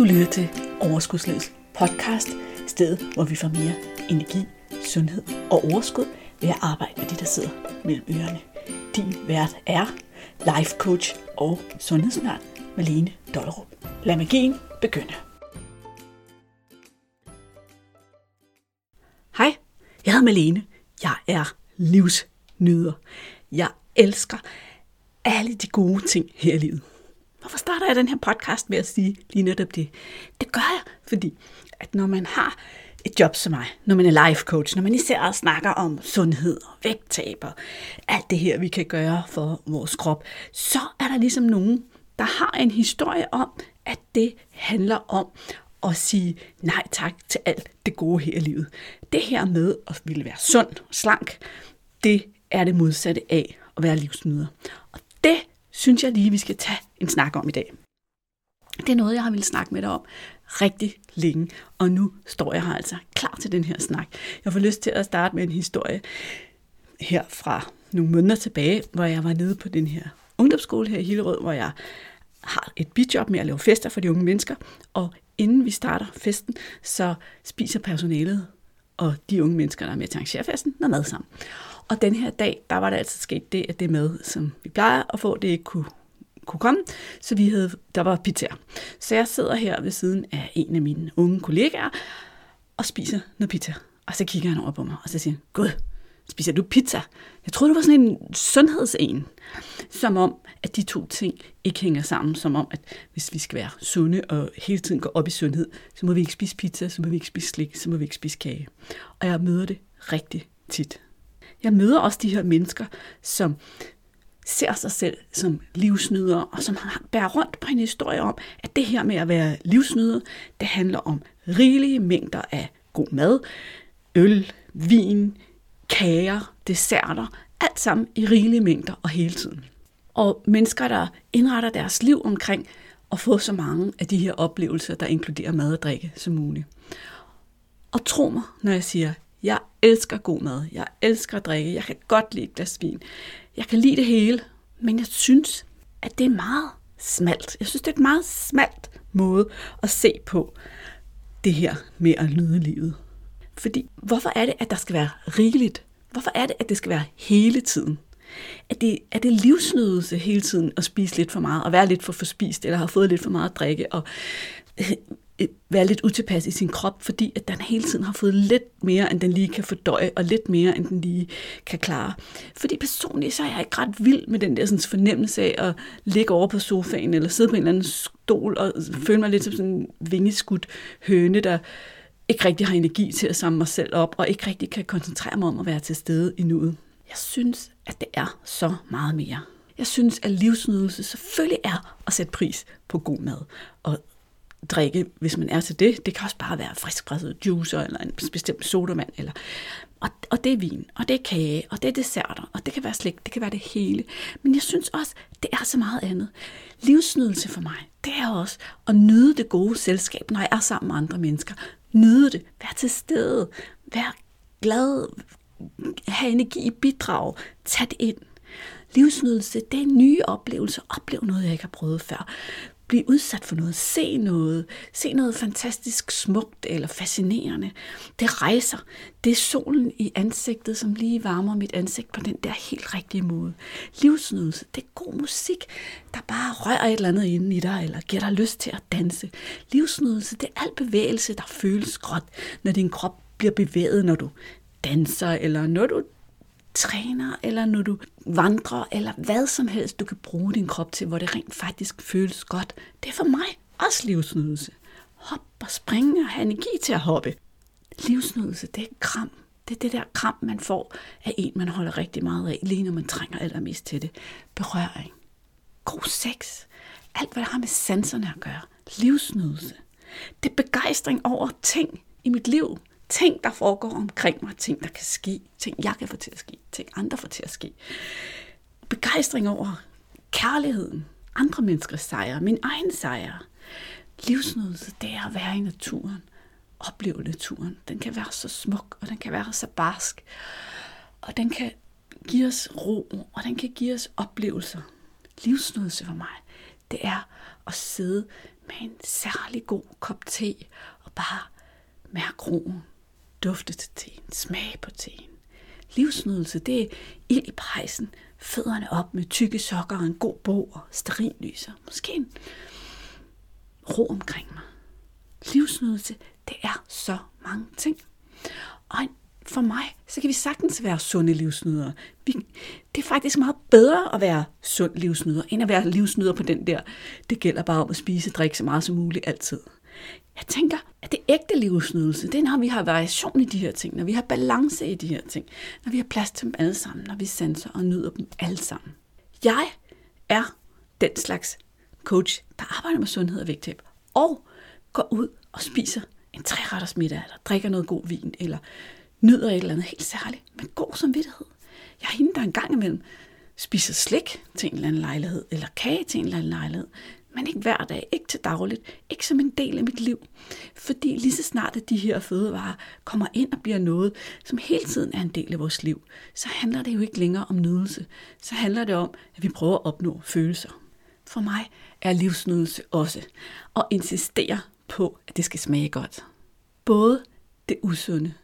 Du lytter til Overskudslivets podcast, stedet hvor vi får mere energi, sundhed og overskud ved at arbejde med det, der sidder mellem ørerne. Din vært er life coach og sundhedsundern Malene Dollerup. Lad magien begynde. Hej, jeg hedder Malene. Jeg er livsnyder. Jeg elsker alle de gode ting her i livet. Hvorfor starter jeg den her podcast med at sige lige netop det? Det gør jeg, fordi at når man har et job som mig, når man er life coach, når man især snakker om sundhed og vægttab og alt det her, vi kan gøre for vores krop, så er der ligesom nogen, der har en historie om, at det handler om at sige nej tak til alt det gode her i livet. Det her med at ville være sund og slank, det er det modsatte af at være livsnyder. Og det synes jeg lige, vi skal tage en snak om i dag. Det er noget, jeg har ville snakke med dig om rigtig længe, og nu står jeg her altså klar til den her snak. Jeg får lyst til at starte med en historie her fra nogle måneder tilbage, hvor jeg var nede på den her ungdomsskole her i Hillerød, hvor jeg har et bidjob med at lave fester for de unge mennesker, og inden vi starter festen, så spiser personalet og de unge mennesker, der er med til at arrangere festen, noget mad sammen. Og den her dag, der var der altså sket det, at det mad, som vi plejer at få, det ikke kunne, kunne komme. Så vi havde, der var pizza. Så jeg sidder her ved siden af en af mine unge kollegaer og spiser noget pizza. Og så kigger han over på mig, og så siger han, Gud, spiser du pizza? Jeg troede, du var sådan en sundhedsen. Som om, at de to ting ikke hænger sammen. Som om, at hvis vi skal være sunde og hele tiden gå op i sundhed, så må vi ikke spise pizza, så må vi ikke spise slik, så må vi ikke spise kage. Og jeg møder det rigtig tit. Jeg møder også de her mennesker, som ser sig selv som livsnyder, og som bærer rundt på en historie om, at det her med at være livsnyder, det handler om rigelige mængder af god mad, øl, vin, kager, desserter, alt sammen i rigelige mængder og hele tiden. Og mennesker, der indretter deres liv omkring at få så mange af de her oplevelser, der inkluderer mad og drikke som muligt. Og tro mig, når jeg siger, elsker god mad. Jeg elsker at drikke. Jeg kan godt lide et glas vin. Jeg kan lide det hele. Men jeg synes, at det er meget smalt. Jeg synes, det er et meget smalt måde at se på det her med at nyde livet. Fordi hvorfor er det, at der skal være rigeligt? Hvorfor er det, at det skal være hele tiden? Er det, er det livsnydelse hele tiden at spise lidt for meget, og være lidt for forspist, eller have fået lidt for meget at drikke, og være lidt utilpas i sin krop, fordi at den hele tiden har fået lidt mere, end den lige kan fordøje, og lidt mere, end den lige kan klare. Fordi personligt, så er jeg ikke ret vild med den der sådan, fornemmelse af at ligge over på sofaen, eller sidde på en eller anden stol, og føle mig lidt som sådan en vingeskudt høne, der ikke rigtig har energi til at samle mig selv op, og ikke rigtig kan koncentrere mig om at være til stede i nuet. Jeg synes, at det er så meget mere. Jeg synes, at livsnydelse selvfølgelig er at sætte pris på god mad og drikke, hvis man er til det. Det kan også bare være friskpresset juicer, eller en bestemt sodavand, eller, og, og det er vin, og det er kage, og det er desserter, og det kan være slik, det kan være det hele. Men jeg synes også, det er så meget andet. Livsnydelse for mig, det er også at nyde det gode selskab, når jeg er sammen med andre mennesker. Nyde det, være til stede, være glad, have energi i bidrag, tag det ind. Livsnydelse, det er nye oplevelser. Oplev noget, jeg ikke har prøvet før blive udsat for noget, se noget, se noget fantastisk smukt eller fascinerende. Det rejser. Det er solen i ansigtet, som lige varmer mit ansigt på den der helt rigtige måde. Livsnydelse, det er god musik, der bare rører et eller andet inde i dig, eller giver dig lyst til at danse. Livsnydelse, det er al bevægelse, der føles godt, når din krop bliver bevæget, når du danser, eller når du træner, eller når du vandrer, eller hvad som helst, du kan bruge din krop til, hvor det rent faktisk føles godt. Det er for mig også livsnydelse. Hop og springe og have energi til at hoppe. Livsnydelse, det er kram. Det er det der kram, man får af en, man holder rigtig meget af, lige når man trænger allermest til det. Berøring. God sex. Alt, hvad der har med sanserne at gøre. Livsnydelse. Det er begejstring over ting i mit liv ting, der foregår omkring mig, ting, der kan ske, ting, jeg kan få til at ske, ting, andre får til at ske. Begejstring over kærligheden, andre menneskers sejre, min egen sejre. Livsnydelse, det er at være i naturen, opleve naturen. Den kan være så smuk, og den kan være så barsk, og den kan give os ro, og den kan give os oplevelser. Livsnydelse for mig, det er at sidde med en særlig god kop te og bare mærke roen, dufte til teen, smage på teen. Livsnydelse, det er ild i pejsen, fødderne op med tykke sokker og en god bog og sterinlyser. Måske en ro omkring mig. Livsnydelse, det er så mange ting. Og for mig, så kan vi sagtens være sunde livsnydere. Vi, det er faktisk meget bedre at være sund livsnyder, end at være livsnyder på den der, det gælder bare om at spise og drikke så meget som muligt altid. Jeg tænker, at det ægte livsnydelse, det er, når vi har variation i de her ting, når vi har balance i de her ting, når vi har plads til dem alle sammen, når vi sanser og nyder dem alle sammen. Jeg er den slags coach, der arbejder med sundhed og vægttab, og går ud og spiser en træretters middag, eller drikker noget god vin, eller nyder et eller andet helt særligt, med god samvittighed. Jeg er hende, der en gang imellem spiser slik til en eller anden lejlighed, eller kage til en eller anden lejlighed, men ikke hver dag, ikke til dagligt, ikke som en del af mit liv. Fordi lige så snart, at de her fødevarer kommer ind og bliver noget, som hele tiden er en del af vores liv, så handler det jo ikke længere om nydelse. Så handler det om, at vi prøver at opnå følelser. For mig er livsnydelse også at insistere på, at det skal smage godt. Både det usunde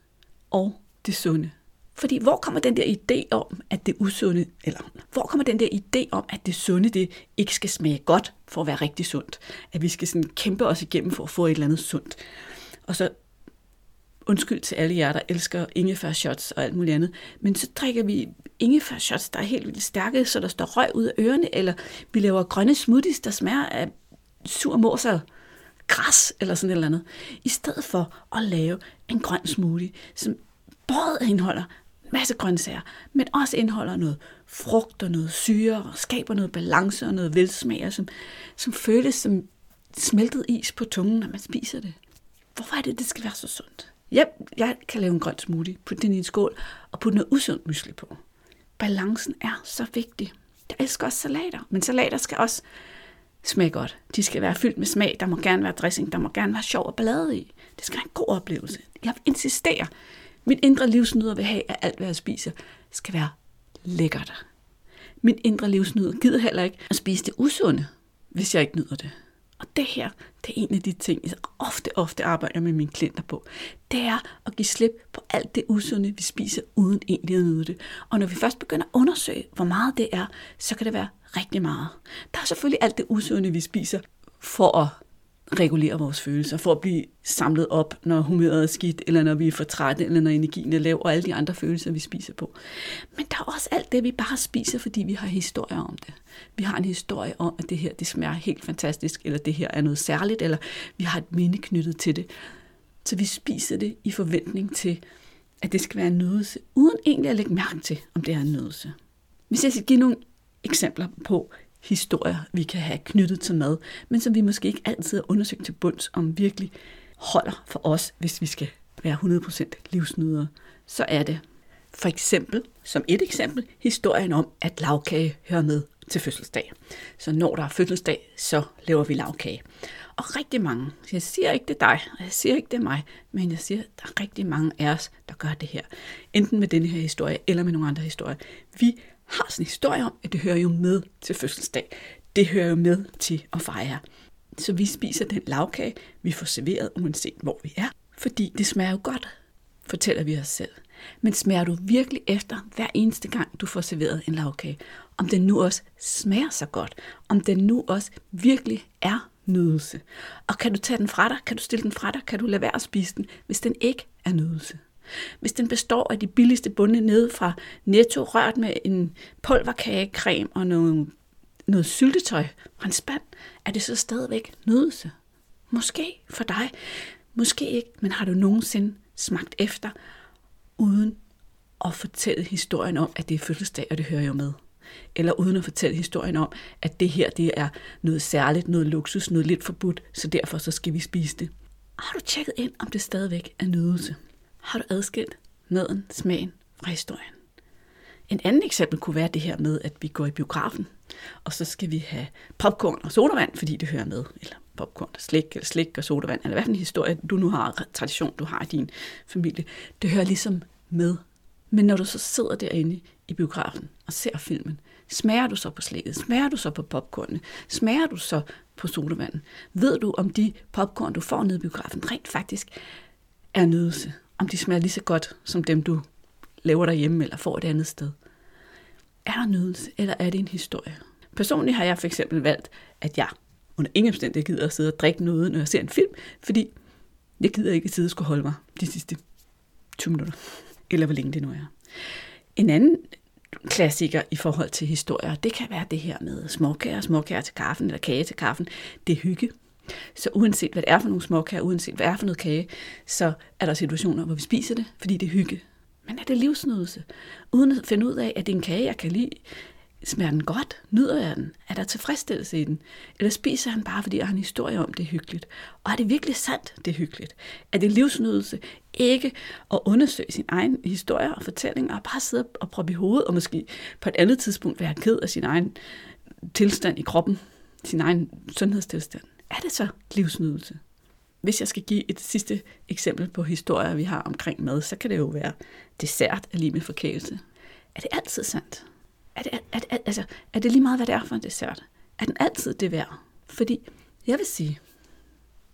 og det sunde. Fordi hvor kommer den der idé om, at det usunde, eller hvor kommer den der idé om, at det sunde, det ikke skal smage godt for at være rigtig sundt? At vi skal sådan kæmpe os igennem for at få et eller andet sundt. Og så undskyld til alle jer, der elsker ingefær shots og alt muligt andet, men så drikker vi ingefær shots, der er helt vildt stærke, så der står røg ud af ørerne, eller vi laver grønne smoothies, der smager af sur mors og græs, eller sådan et eller andet, i stedet for at lave en grøn smoothie, som både indeholder masse grøntsager, men også indeholder noget frugt og noget syre, og skaber noget balance og noget velsmag, som, som føles som smeltet is på tungen, når man spiser det. Hvorfor er det, det skal være så sundt? Ja, jeg kan lave en grøn smoothie, putte den i en skål og putte noget usundt mysli på. Balancen er så vigtig. Jeg elsker også salater, men salater skal også smage godt. De skal være fyldt med smag. Der må gerne være dressing. Der må gerne være sjov og ballade i. Det skal være en god oplevelse. Jeg insisterer. Min indre livsnyder vil have, at alt, hvad jeg spiser, skal være lækkert. Min indre livsnyder gider heller ikke at spise det usunde, hvis jeg ikke nyder det. Og det her, det er en af de ting, jeg ofte, ofte arbejder med mine klienter på. Det er at give slip på alt det usunde, vi spiser, uden egentlig at nyde det. Og når vi først begynder at undersøge, hvor meget det er, så kan det være rigtig meget. Der er selvfølgelig alt det usunde, vi spiser, for at regulere vores følelser, for at blive samlet op, når humøret er skidt, eller når vi er for trætte, eller når energien er lav, og alle de andre følelser, vi spiser på. Men der er også alt det, vi bare spiser, fordi vi har historier om det. Vi har en historie om, at det her det smager helt fantastisk, eller det her er noget særligt, eller vi har et minde knyttet til det. Så vi spiser det i forventning til, at det skal være en nydelse, uden egentlig at lægge mærke til, om det er en nydelse. Hvis jeg skal give nogle eksempler på historier, vi kan have knyttet til mad, men som vi måske ikke altid har undersøgt til bunds, om virkelig holder for os, hvis vi skal være 100% livsnydere, så er det for eksempel, som et eksempel, historien om, at lavkage hører med til fødselsdag. Så når der er fødselsdag, så laver vi lavkage. Og rigtig mange, jeg siger ikke det er dig, og jeg siger ikke det er mig, men jeg siger, at der er rigtig mange af os, der gør det her. Enten med denne her historie, eller med nogle andre historier. Vi har sådan en historie om, at det hører jo med til fødselsdag. Det hører jo med til at fejre. Så vi spiser den lavkage, vi får serveret, uanset hvor vi er. Fordi det smager jo godt, fortæller vi os selv. Men smager du virkelig efter hver eneste gang, du får serveret en lavkage? Om den nu også smager så godt? Om den nu også virkelig er nydelse? Og kan du tage den fra dig? Kan du stille den fra dig? Kan du lade være at spise den, hvis den ikke er nydelse? Hvis den består af de billigste bunde nede fra Netto, rørt med en pulverkagecreme og noget, noget syltetøj fra en spand, er det så stadigvæk nydelse? Måske for dig, måske ikke, men har du nogensinde smagt efter, uden at fortælle historien om, at det er fødselsdag, og det hører jo med? Eller uden at fortælle historien om, at det her det er noget særligt, noget luksus, noget lidt forbudt, så derfor så skal vi spise det. Har du tjekket ind, om det stadigvæk er nydelse? Har du adskilt maden, smagen fra historien. En anden eksempel kunne være det her med, at vi går i biografen, og så skal vi have popcorn og sodavand, fordi det hører med. Eller popcorn og slik, eller slik og sodavand, eller hvad for en historie du nu har, tradition du har i din familie. Det hører ligesom med. Men når du så sidder derinde i biografen og ser filmen, smager du så på slikket? Smager du så på popcornet? Smager du så på sodavanden? Ved du, om de popcorn, du får nede i biografen, rent faktisk er nydelse? Om de smager lige så godt, som dem, du laver derhjemme eller får et andet sted? Er der nydelse, eller er det en historie? Personligt har jeg for eksempel valgt, at jeg under ingen omstændighed gider at sidde og drikke noget, når jeg ser en film, fordi jeg gider ikke sidde og skulle holde mig de sidste 20 minutter, eller hvor længe det nu er. En anden klassiker i forhold til historier, det kan være det her med småkager, småkager til kaffen eller kage til kaffen. Det er hygge. Så uanset hvad det er for nogle småkager, uanset hvad det er for noget kage, så er der situationer, hvor vi spiser det, fordi det er hygge. Men er det livsnydelse? Uden at finde ud af, at det er en kage, jeg kan lide, Smager den godt? Nyder jeg den? Er der tilfredsstillelse i den? Eller spiser han bare, fordi jeg har en historie om, det er hyggeligt? Og er det virkelig sandt, det er hyggeligt? Er det livsnydelse ikke at undersøge sin egen historie og fortælling, og bare sidde og proppe i hovedet, og måske på et andet tidspunkt være ked af sin egen tilstand i kroppen, sin egen sundhedstilstand? Er det så livsnydelse? Hvis jeg skal give et sidste eksempel på historier, vi har omkring mad, så kan det jo være dessert er lige med forkælelse. Er det altid sandt? er det, er, det, altså, er det lige meget, hvad det er for en dessert? Er den altid det værd? Fordi jeg vil sige,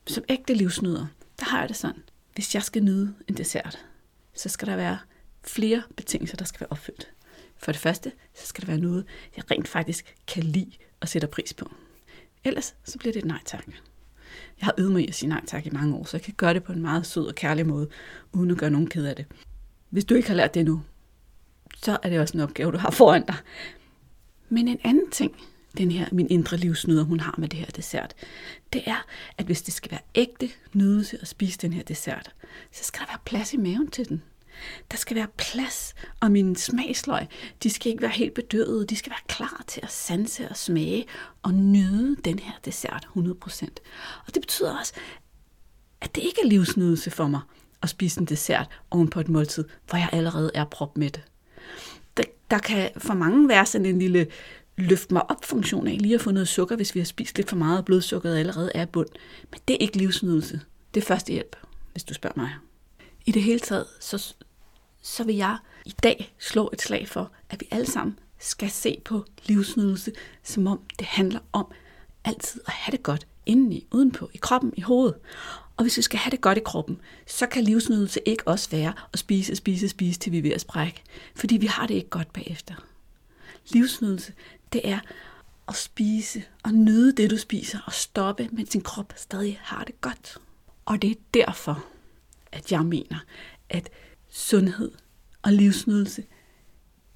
som ægte livsnyder, der har jeg det sådan. Hvis jeg skal nyde en dessert, så skal der være flere betingelser, der skal være opfyldt. For det første, så skal det være noget, jeg rent faktisk kan lide og sætter pris på. Ellers så bliver det et nej tak. Jeg har øvet mig i at sige nej tak i mange år, så jeg kan gøre det på en meget sød og kærlig måde, uden at gøre nogen ked af det. Hvis du ikke har lært det nu, så er det også en opgave, du har foran dig. Men en anden ting, den her, min indre livsnyder, hun har med det her dessert, det er, at hvis det skal være ægte nydelse at spise den her dessert, så skal der være plads i maven til den. Der skal være plads, og mine smagsløg, de skal ikke være helt bedøvede, de skal være klar til at sanse og smage og nyde den her dessert 100%. Og det betyder også, at det ikke er livsnydelse for mig at spise en dessert oven på et måltid, hvor jeg allerede er propmæt der, der kan for mange være sådan en lille løft mig op funktion af lige at få noget sukker, hvis vi har spist lidt for meget, og blodsukkeret allerede er bund. Men det er ikke livsnydelse. Det er første hjælp, hvis du spørger mig. I det hele taget, så, så vil jeg i dag slå et slag for, at vi alle sammen skal se på livsnydelse, som om det handler om altid at have det godt indeni, udenpå, i kroppen, i hovedet. Og hvis vi skal have det godt i kroppen, så kan livsnydelse ikke også være at spise, spise, spise, til vi er ved at sprække. Fordi vi har det ikke godt bagefter. Livsnydelse, det er at spise og nyde det, du spiser, og stoppe, mens din krop stadig har det godt. Og det er derfor, at jeg mener, at sundhed og livsnydelse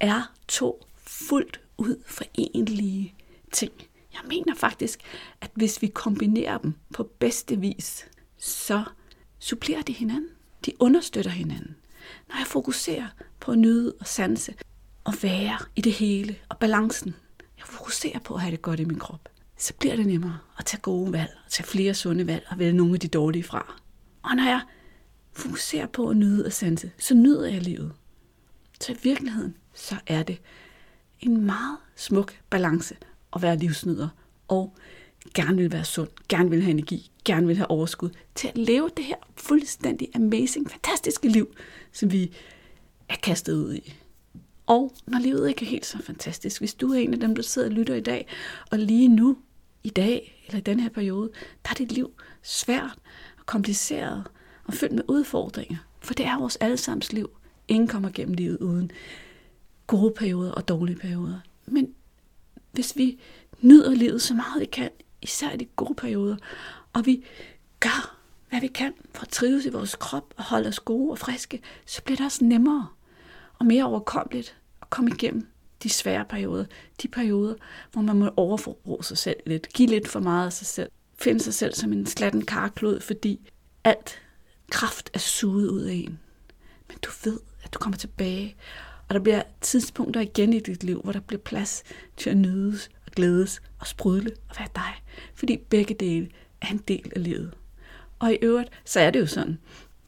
er to fuldt ud forenlige ting. Jeg mener faktisk, at hvis vi kombinerer dem på bedste vis, så supplerer de hinanden. De understøtter hinanden. Når jeg fokuserer på at nyde og sanse og være i det hele og balancen, jeg fokuserer på at have det godt i min krop, så bliver det nemmere at tage gode valg, og tage flere sunde valg og vælge nogle af de dårlige fra. Og når jeg fokuserer på at nyde og sanse, så nyder jeg livet. Så i virkeligheden, så er det en meget smuk balance at være livsnyder og gerne vil være sund, gerne vil have energi, gerne vil have overskud til at leve det her fuldstændig amazing, fantastiske liv, som vi er kastet ud i. Og når livet ikke er helt så fantastisk, hvis du er en af dem, der sidder og lytter i dag, og lige nu, i dag, eller i den her periode, der er dit liv svært og kompliceret og fyldt med udfordringer. For det er vores allesammens liv. Ingen kommer gennem livet uden gode perioder og dårlige perioder. Men hvis vi nyder livet så meget vi kan, især i de gode perioder, og vi gør, hvad vi kan for at trives i vores krop og holde os gode og friske, så bliver det også nemmere og mere overkommeligt at komme igennem de svære perioder. De perioder, hvor man må overforbruge sig selv lidt, give lidt for meget af sig selv, finde sig selv som en slatten karklod, fordi alt kraft er suget ud af en. Men du ved, at du kommer tilbage, og der bliver tidspunkter igen i dit liv, hvor der bliver plads til at nydes og glædes og sprudle og være dig. Fordi begge dele er en del af livet. Og i øvrigt, så er det jo sådan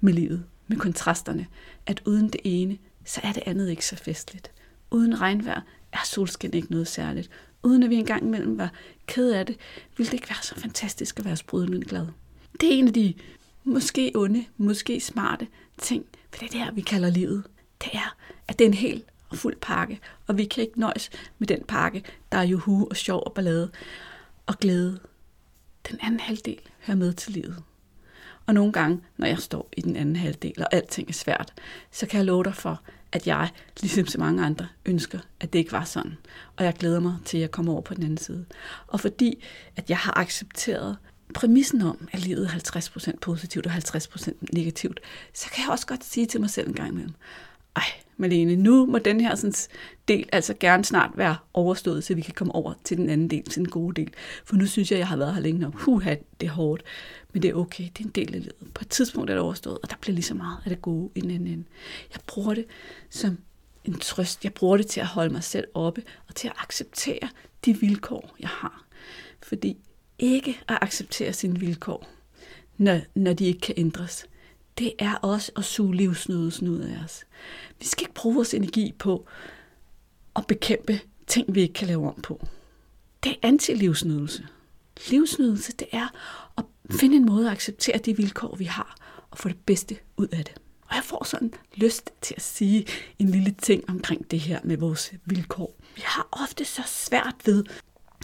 med livet, med kontrasterne, at uden det ene, så er det andet ikke så festligt. Uden regnvejr er solskin ikke noget særligt. Uden at vi engang imellem var ked af det, ville det ikke være så fantastisk at være sprudlende glad. Det er en af de måske onde, måske smarte ting, for det er det vi kalder livet. Det er, at det er en hel og fuld pakke, og vi kan ikke nøjes med den pakke, der er juhu og sjov og ballade og glæde den anden halvdel hører med til livet. Og nogle gange, når jeg står i den anden halvdel, og alting er svært, så kan jeg love dig for, at jeg, ligesom så mange andre, ønsker, at det ikke var sådan. Og jeg glæder mig til, at jeg kommer over på den anden side. Og fordi, at jeg har accepteret præmissen om, at livet er 50% positivt og 50% negativt, så kan jeg også godt sige til mig selv en gang imellem, ej, Malene, nu må den her sådan, del altså gerne snart være overstået, så vi kan komme over til den anden del, til den gode del. For nu synes jeg, jeg har været her længe nok. Huha, det er hårdt. Men det er okay, det er en del af livet. På et tidspunkt er det overstået, og der bliver lige så meget af det gode i den anden ende. Jeg bruger det som en trøst. Jeg bruger det til at holde mig selv oppe, og til at acceptere de vilkår, jeg har. Fordi ikke at acceptere sine vilkår, når, når de ikke kan ændres, det er også at suge livsnydelsen ud af os. Vi skal ikke bruge vores energi på at bekæmpe ting, vi ikke kan lave om på. Det er anti-livsnydelse. Livsnydelse, det er at finde en måde at acceptere de vilkår, vi har, og få det bedste ud af det. Og jeg får sådan lyst til at sige en lille ting omkring det her med vores vilkår. Vi har ofte så svært ved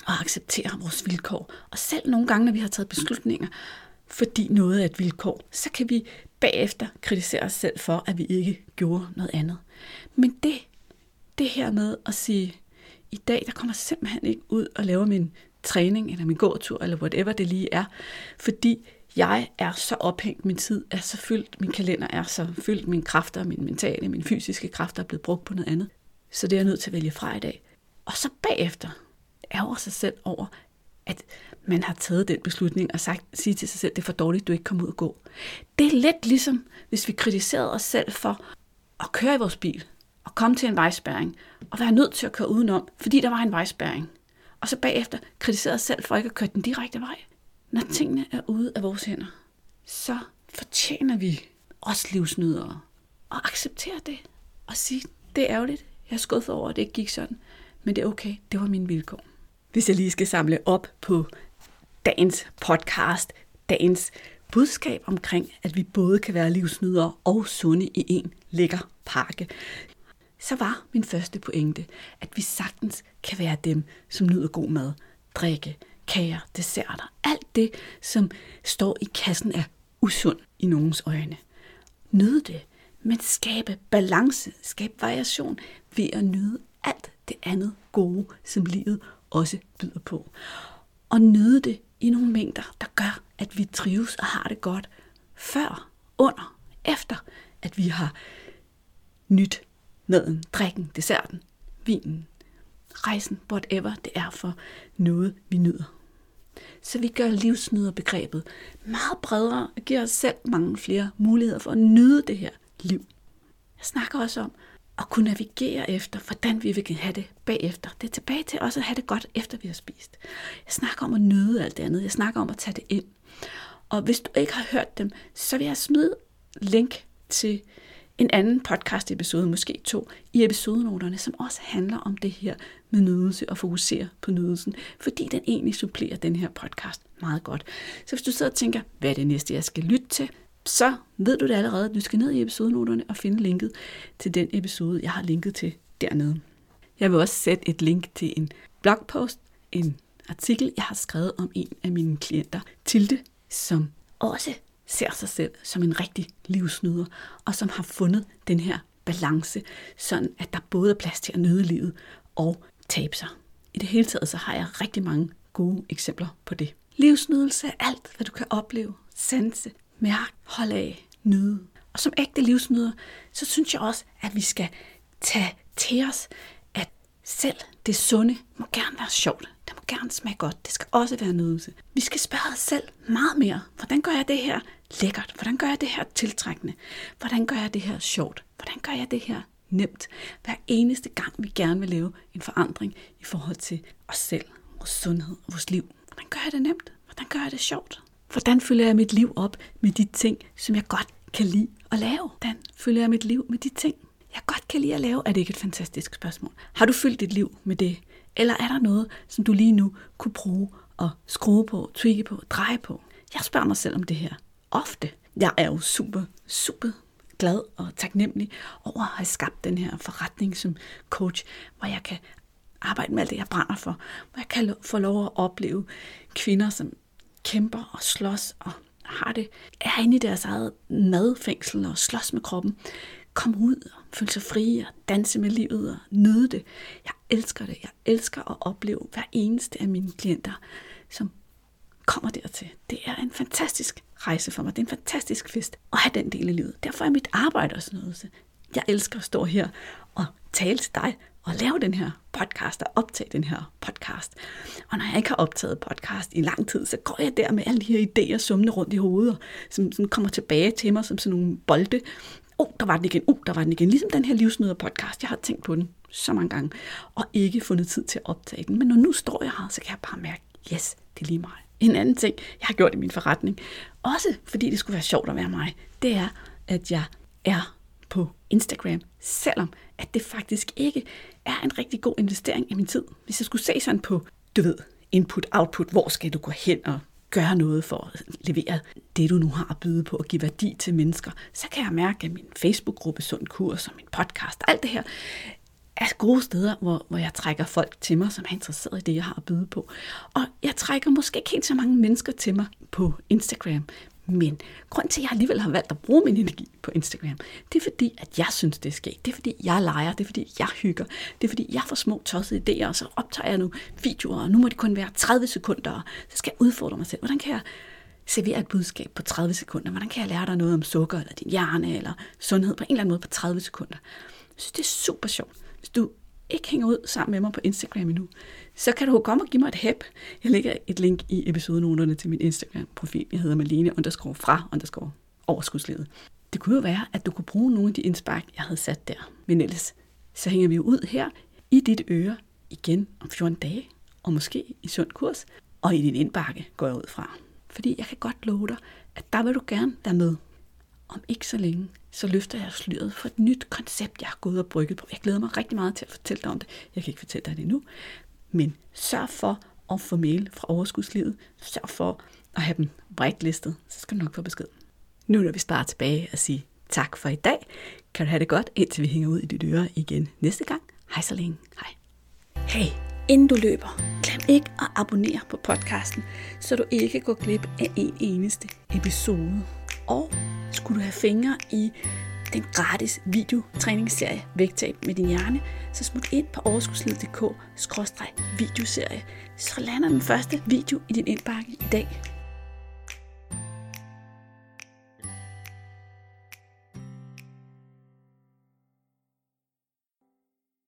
at acceptere vores vilkår. Og selv nogle gange, når vi har taget beslutninger, fordi noget er et vilkår, så kan vi bagefter kritisere os selv for, at vi ikke gjorde noget andet. Men det, det her med at sige, i dag der kommer simpelthen ikke ud og laver min træning, eller min gåtur, eller whatever det lige er, fordi jeg er så ophængt, min tid er så fyldt, min kalender er så fyldt, mine kræfter, mine mentale, mine fysiske kræfter er blevet brugt på noget andet. Så det er jeg nødt til at vælge fra i dag. Og så bagefter ærger sig selv over, at man har taget den beslutning og sagt, sige til sig selv, det er for dårligt, du ikke kommer ud og gå. Det er lidt ligesom, hvis vi kritiserede os selv for at køre i vores bil og komme til en vejspæring og være nødt til at køre udenom, fordi der var en vejspæring. Og så bagefter kritiserede os selv for ikke at køre den direkte vej. Når tingene er ude af vores hænder, så fortjener vi os livsnydere og acceptere det og sige, det er ærgerligt, jeg er skuffet over, at det ikke gik sådan, men det er okay, det var mine vilkår. Hvis jeg lige skal samle op på dagens podcast, dagens budskab omkring, at vi både kan være livsnydere og sunde i en lækker pakke, så var min første pointe, at vi sagtens kan være dem, som nyder god mad, drikke, kager, desserter, alt det, som står i kassen af usund i nogens øjne. Nyd det, men skabe balance, skabe variation ved at nyde alt det andet gode, som livet også byder på. Og nyde det i nogle mængder, der gør, at vi trives og har det godt før, under, efter, at vi har nyt maden, drikken, desserten, vinen, rejsen, whatever det er for noget, vi nyder. Så vi gør livsnyderbegrebet meget bredere og giver os selv mange flere muligheder for at nyde det her liv. Jeg snakker også om at kunne navigere efter, hvordan vi vil have det bagefter. Det er tilbage til også at have det godt, efter vi har spist. Jeg snakker om at nyde alt det andet. Jeg snakker om at tage det ind. Og hvis du ikke har hørt dem, så vil jeg smide link til en anden podcast episode, måske to, i episodenoterne, som også handler om det her med nydelse og fokusere på nydelsen, fordi den egentlig supplerer den her podcast meget godt. Så hvis du sidder og tænker, hvad er det næste, jeg skal lytte til, så ved du det allerede. Du skal ned i episodenoterne og finde linket til den episode, jeg har linket til dernede. Jeg vil også sætte et link til en blogpost, en artikel, jeg har skrevet om en af mine klienter, Tilde, som også ser sig selv som en rigtig livsnyder, og som har fundet den her balance, sådan at der både er plads til at nyde livet og tabe sig. I det hele taget så har jeg rigtig mange gode eksempler på det. Livsnydelse er alt, hvad du kan opleve, sanse, mærke, holde af, nyde. Og som ægte livsnyder, så synes jeg også, at vi skal tage til os, at selv det sunde må gerne være sjovt. Det må gerne smage godt. Det skal også være nydelse. Vi skal spørge os selv meget mere. Hvordan gør jeg det her lækkert? Hvordan gør jeg det her tiltrækkende? Hvordan gør jeg det her sjovt? Hvordan gør jeg det her nemt? Hver eneste gang, vi gerne vil lave en forandring i forhold til os selv, vores sundhed og vores liv. Hvordan gør jeg det nemt? Hvordan gør jeg det sjovt? Hvordan fylder jeg mit liv op med de ting, som jeg godt kan lide at lave? Hvordan fylder jeg mit liv med de ting, jeg godt kan lide at lave? Er det ikke et fantastisk spørgsmål? Har du fyldt dit liv med det? Eller er der noget, som du lige nu kunne bruge at skrue på, tweake på, dreje på? Jeg spørger mig selv om det her ofte. Jeg er jo super, super glad og taknemmelig over at have skabt den her forretning som coach, hvor jeg kan arbejde med alt det, jeg brænder for. Hvor jeg kan få lov at opleve kvinder, som kæmper og slås og har det, er inde i deres eget madfængsel og slås med kroppen, komme ud og føle sig fri og danse med livet og nyde det. Jeg elsker det. Jeg elsker at opleve hver eneste af mine klienter, som kommer dertil. Det er en fantastisk rejse for mig. Det er en fantastisk fest at have den del af livet. Derfor er mit arbejde også noget. Jeg elsker at stå her og tale til dig at lave den her podcast og optage den her podcast. Og når jeg ikke har optaget podcast i lang tid, så går jeg der med alle de her idéer summende rundt i hovedet, som sådan kommer tilbage til mig som sådan nogle bolde. Oh, der var den igen. Oh, der var den igen. Ligesom den her livsnyder podcast. Jeg har tænkt på den så mange gange, og ikke fundet tid til at optage den. Men når nu står jeg her, så kan jeg bare mærke, yes, det er lige mig. En anden ting, jeg har gjort i min forretning, også fordi det skulle være sjovt at være mig, det er, at jeg er på Instagram, selvom at det faktisk ikke er en rigtig god investering i min tid. Hvis jeg skulle se sådan på, du ved, input, output, hvor skal du gå hen og gøre noget for at levere det, du nu har at byde på og give værdi til mennesker, så kan jeg mærke, at min Facebook-gruppe Sund Kurs og min podcast, alt det her, er gode steder, hvor, hvor jeg trækker folk til mig, som er interesseret i det, jeg har at byde på. Og jeg trækker måske ikke helt så mange mennesker til mig på Instagram, men grund til, at jeg alligevel har valgt at bruge min energi på Instagram, det er fordi, at jeg synes, det er sket. Det er fordi, jeg leger. Det er fordi, jeg hygger. Det er fordi, jeg får små tossede idéer, og så optager jeg nu videoer, og nu må det kun være 30 sekunder, så skal jeg udfordre mig selv. Hvordan kan jeg servere et budskab på 30 sekunder? Hvordan kan jeg lære dig noget om sukker, eller din hjerne, eller sundhed på en eller anden måde på 30 sekunder? Jeg synes, det er super sjovt. Hvis du ikke hænger ud sammen med mig på Instagram endnu, så kan du komme og give mig et hæb. Jeg lægger et link i episodenoterne til min Instagram-profil. Jeg hedder Malene underscore fra underscore overskudslivet. Det kunne jo være, at du kunne bruge nogle af de indspark, jeg havde sat der. Men ellers, så hænger vi jo ud her i dit øre igen om 14 dage, og måske i sund kurs, og i din indbakke går jeg ud fra. Fordi jeg kan godt love dig, at der vil du gerne være med. Om ikke så længe, så løfter jeg sløret for et nyt koncept, jeg har gået og brygget på. Jeg glæder mig rigtig meget til at fortælle dig om det. Jeg kan ikke fortælle dig det nu, men sørg for at få mail fra overskudslivet. Sørg for at have dem whitelistet, så skal du nok få besked. Nu når vi bare tilbage og sige tak for i dag. Kan du have det godt, indtil vi hænger ud i dit øre igen næste gang. Hej så længe. Hej. Hey, inden du løber, glem ikke at abonnere på podcasten, så du ikke går glip af en eneste episode. Og skulle du have fingre i den gratis videotræningsserie Vægtab med din hjerne, så smut ind på overskudslivet.dk videoserie, så lander den første video i din indbakke i dag.